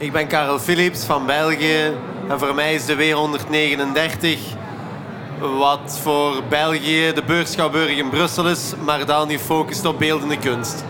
Ik ben Karel Philips van België en voor mij is de W139 wat voor België de beurschouwburg in Brussel is, maar dan niet focust op beeldende kunst.